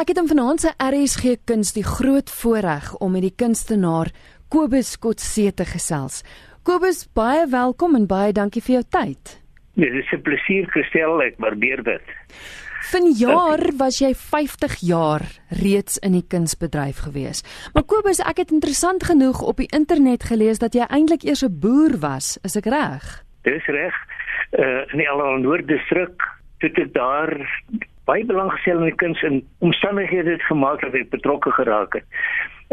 Ek het in vanaand se RSG Kuns die groot voorreg om met die kunstenaar Kobus Kotse te gesels. Kobus, baie welkom en baie dankie vir jou tyd. Nee, dit is 'n plesier gestel, ek waardeer dit. Vanjaar was jy 50 jaar reeds in die kunsbedryf gewees. Maar Kobus, ek het interessant genoeg op die internet gelees dat jy eintlik eers 'n boer was, is ek reg? Dis reg. Uh in die Alal Noord distrik het dit daar baie belang gestel in die kuns en omstandighede het gemaak dat ek betrokke geraak het.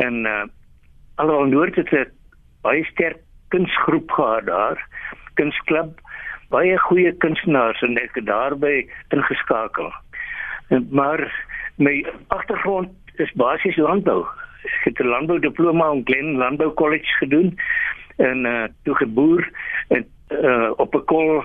En uh Alal Noord het 'n baie sterk kunsgroep gehad daar, kunsklub baie goeie kunstenaars en ek daarbey ingeskakel. Maar my agtergrond is basies landbou. Ek het 'n landboudiploma aan Glen Landbou College gedoen en uh toe geboer en uh op 'n kol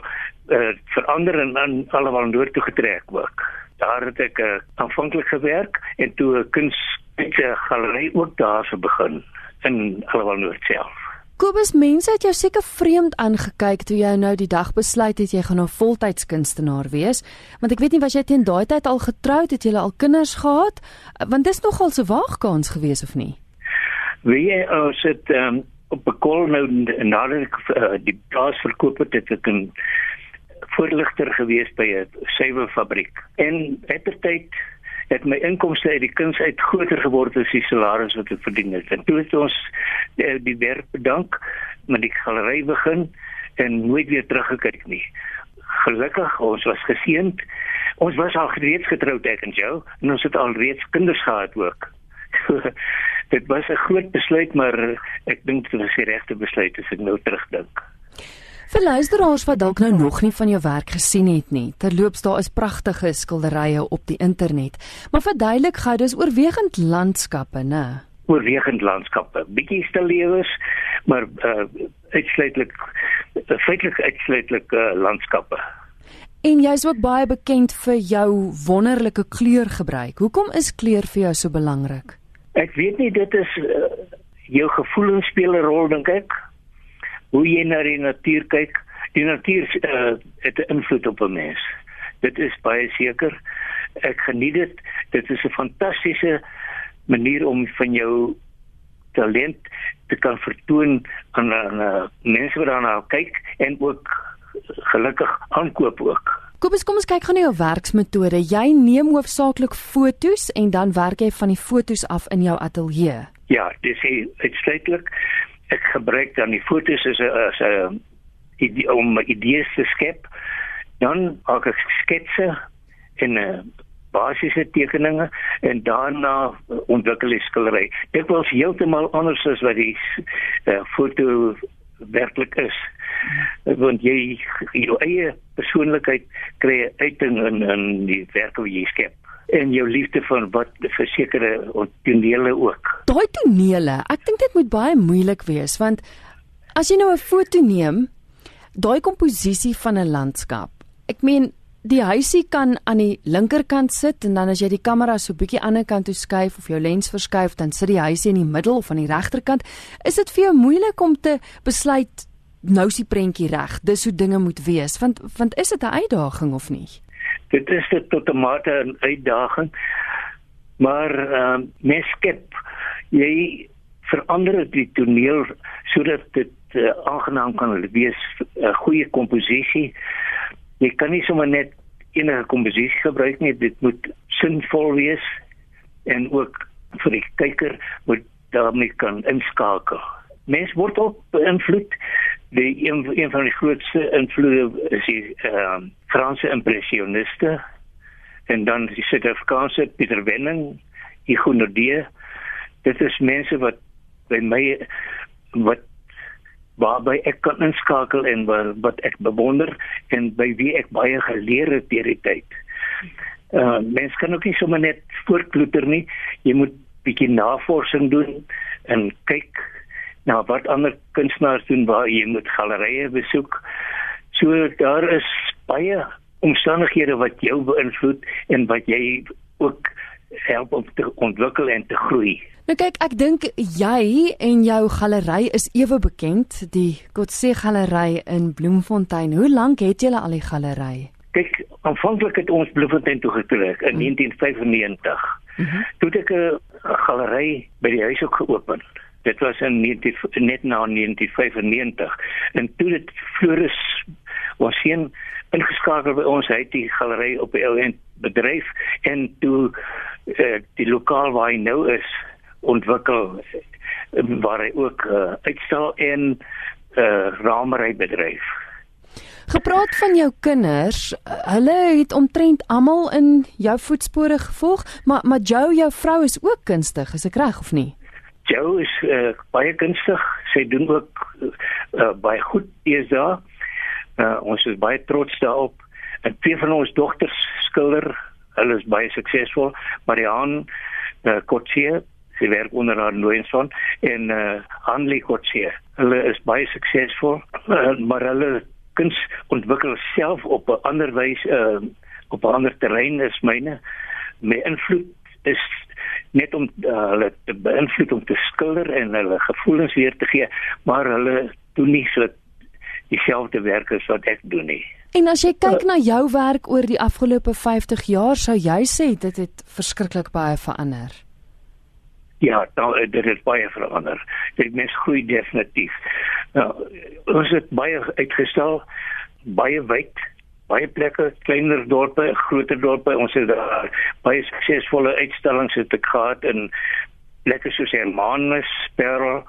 uh, verander en dan almal noord toe getrek ook. Daar het ek uh, aanvanklik gewerk en toe 'n kunsgalery ook daar se begin in almal noord self. Kobus, mense het jou seker vreemd aangekyk toe jy nou die dag besluit het jy gaan 'n voltyds kunstenaar wees, want ek weet nie was jy teen daai tyd al getroud het, jy al kinders gehad, want dis nogal so waagkans gewees of nie? Wie jy uh, sit um, op 'n kol nou nadat ek uh, die plaas verkoop het, het ek 'n voorligter gewees by 'n suiwerfabriek. En ettertyd het my inkomste uit die kuns uit groter geword as die salaris wat ek verdien het. En toe het ons eh, die werk bedank met die galery begin en nooit weer teruggekyk nie. Gelukkig ons was geseënd. Ons was al reeds getroud ek en jou en ons het al reeds kinders gehad ook. dit was 'n groot besluit maar ek dink dit was die regte besluit as ek nou terugdink. Vir luisteraars wat dalk nou nog nie van jou werk gesien het nie, terloops daar is pragtige skilderye op die internet. Maar verduidelik gou, dis oorwegend landskappe, né? Oorwegend landskappe, bietjie stil lewens, maar uh uitsluitlik uh, feitelik uitsluitlik uh, landskappe. En jy's ook baie bekend vir jou wonderlike kleurgebruik. Hoekom is kleur vir jou so belangrik? Ek weet nie dit is uh, jou gevoelens speel 'n rol dink ek hoe jy na die natuur kyk. Die natuur uh, het 'n invloed op 'n mens. Dit is baie seker. Ek geniet dit. Dit is 'n fantastiese manier om van jou talent te kan vertoon aan aan uh, mense wat daarna kyk en ook gelukkig aankoop ook. Kobus, kom ons kyk gou na jou werksmetode. Jy neem hoofsaaklik fotos en dan werk jy van die fotos af in jou ateljee. Ja, dis uitsluitlik ek gebruik dan die fotos as 'n as 'n idee om idees te skep. Dan maak ek sketse en 'n uh, basiese tekeninge en daarna ontwikkel ek skildery. Dit was heeltemal anders as wat die uh, foto werklik is. Want jy jou eie persoonlikheid kry uit in in die werk wat jy skep en jou liefde vir wat versekerde tonele ook. Daai tonele, ek dink dit moet baie moeilik wees want as jy nou 'n foto neem, daai komposisie van 'n landskap. Ek meen die huisie kan aan die linkerkant sit en dan as jy die kamera so bietjie aan die ander kant toe skuif of jou lens verskuif, dan sit die huisie in die middel of aan die regterkant. Is dit vir jou moeilik om te besluit nou is die prentjie reg? Dis hoe dinge moet wees. Want want is dit 'n uitdaging of nie? Dit is dit tot 'n mate 'n uitdaging maar ehm uh, mens skep jy verander die toneel sodat dit uh, aangenaam kan wees 'n uh, goeie komposisie. Jy kan nie sommer net enige komposisie gebruik nie dit moet sinvol wees en ook vir die kyker moet daarmee kan inskakel mens word ook beïnvloed die een, een van die grootste invloede is die ehm uh, Franse impressioniste en dan die Suid-Afrikaanse Pieter Wenning, Hugo Nordee. Dit is mense wat by my wat waarby ek kan inskakel en wat, wat ek bewonder en by wie ek baie geleer het deur die tyd. Uh mens kan ook nie sommer net voortkloeter nie. Jy moet bietjie navorsing doen en kyk nou wat ander kunstenaars doen waar jy moet gallerye besoek. So daar is baie omstandighede wat jou beïnvloed en wat jy ook help om te ontwikkel en te groei. Nou kyk, ek dink jy en jou gallerij is ewe bekend, die Kotse gallerij in Bloemfontein. Hoe lank het julle al die gallerij? Kyk, aanvanklik het ons Bloemfontein toe getrek in hmm. 1995. Mm -hmm. Toe het ek 'n galery by die huis ook geopen. Dit was in 19, net na 1995 en toe dit Floris was sien ingeskakel by ons uit die galery op die ou bedryf en toe uh, die lokaal waar hy nou is ontwikkel waar hy ook uh, uitstal en uh, eh, ramery bedryf. Gepraat van jou kinders, hulle het omtrent almal in jou voetspore gevolg, maar maar Jo, jou vrou is ook kunstig, is ek reg of nie? Jo is uh, baie kunstig. Sy doen ook uh, baie goed hier daar. Uh, ons is baie trots daarop. En twee van ons dogters skilder. Hulle is baie suksesvol. Marianne uh, Kotse sy werk onder haar Louison en uh, Hanley Kotse. Hulle is baie suksesvol, uh, maar hulle kuns ontwikkel self op 'n ander wyse uh, op 'n ander terrein is myne. My invloed is net om uh, hulle te beïnvloed om te skilder en hulle gevoelens weer te gee, maar hulle doen nie so dieselfde werk as wat ek doen nie. En as jy kyk na jou werk oor die afgelope 50 jaar, sou jy sê dit het verskriklik baie verander. Ja, nou dit het baie verander. Dit mens groei definitief. Nou, ons het baie uitgestel, baie wyd, baie plekke, kleiner dorpe, groter dorpe. Ons het daar baie suksesvolle uitstallings het gehad in plekke soos Hermanus, Parel,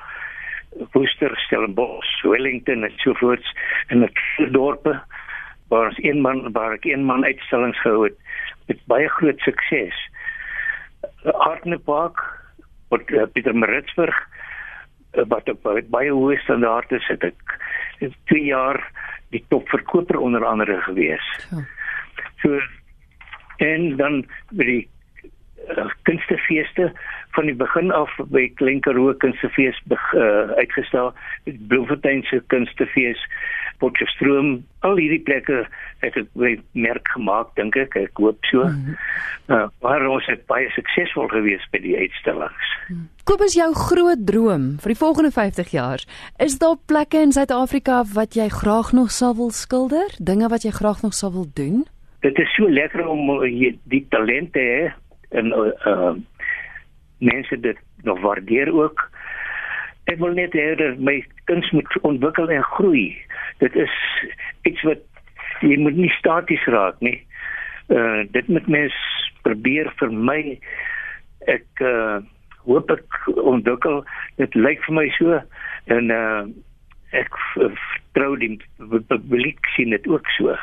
Worcester, Stellenbosch, Wellington en so voort in die dorpe waar ons een man waar ek een man uitstallings gehou het met baie groot sukses. Hartnepark uh, Pieter Maritzburg wat op uh, baie hoë standaarde sit ek 2 jaar die topverkoper onder andere gewees. Ja. So en dan by die uh, kunstefeeste van die begin af by Klinkerhoek kunstefees uh, uitgestel, Bloemfontein se kunstefees Potchefstroom, al hierdie plekke het ek merk gemaak dink ek, ek hoop so. Mm uh, maar ons het baie suksesvol gewees by die uitstallings. Mm. Kobus jou groot droom vir die volgende 50 jaar, is daar plekke in Suid-Afrika wat jy graag nog sal wil skilder, dinge wat jy graag nog sal wil doen? Dit is so lekker om uh, die talente hè en uh, uh mense dit nog waardeer ook. Ek wil net hê dat my kuns moet ontwikkel en groei dit is iets wat jy moet nie staties raak nie. Uh dit moet mens probeer vir my ek uh hoop ek ontwikkel dit lyk vir my so en uh ek vertrou die publiek sien dit ook so.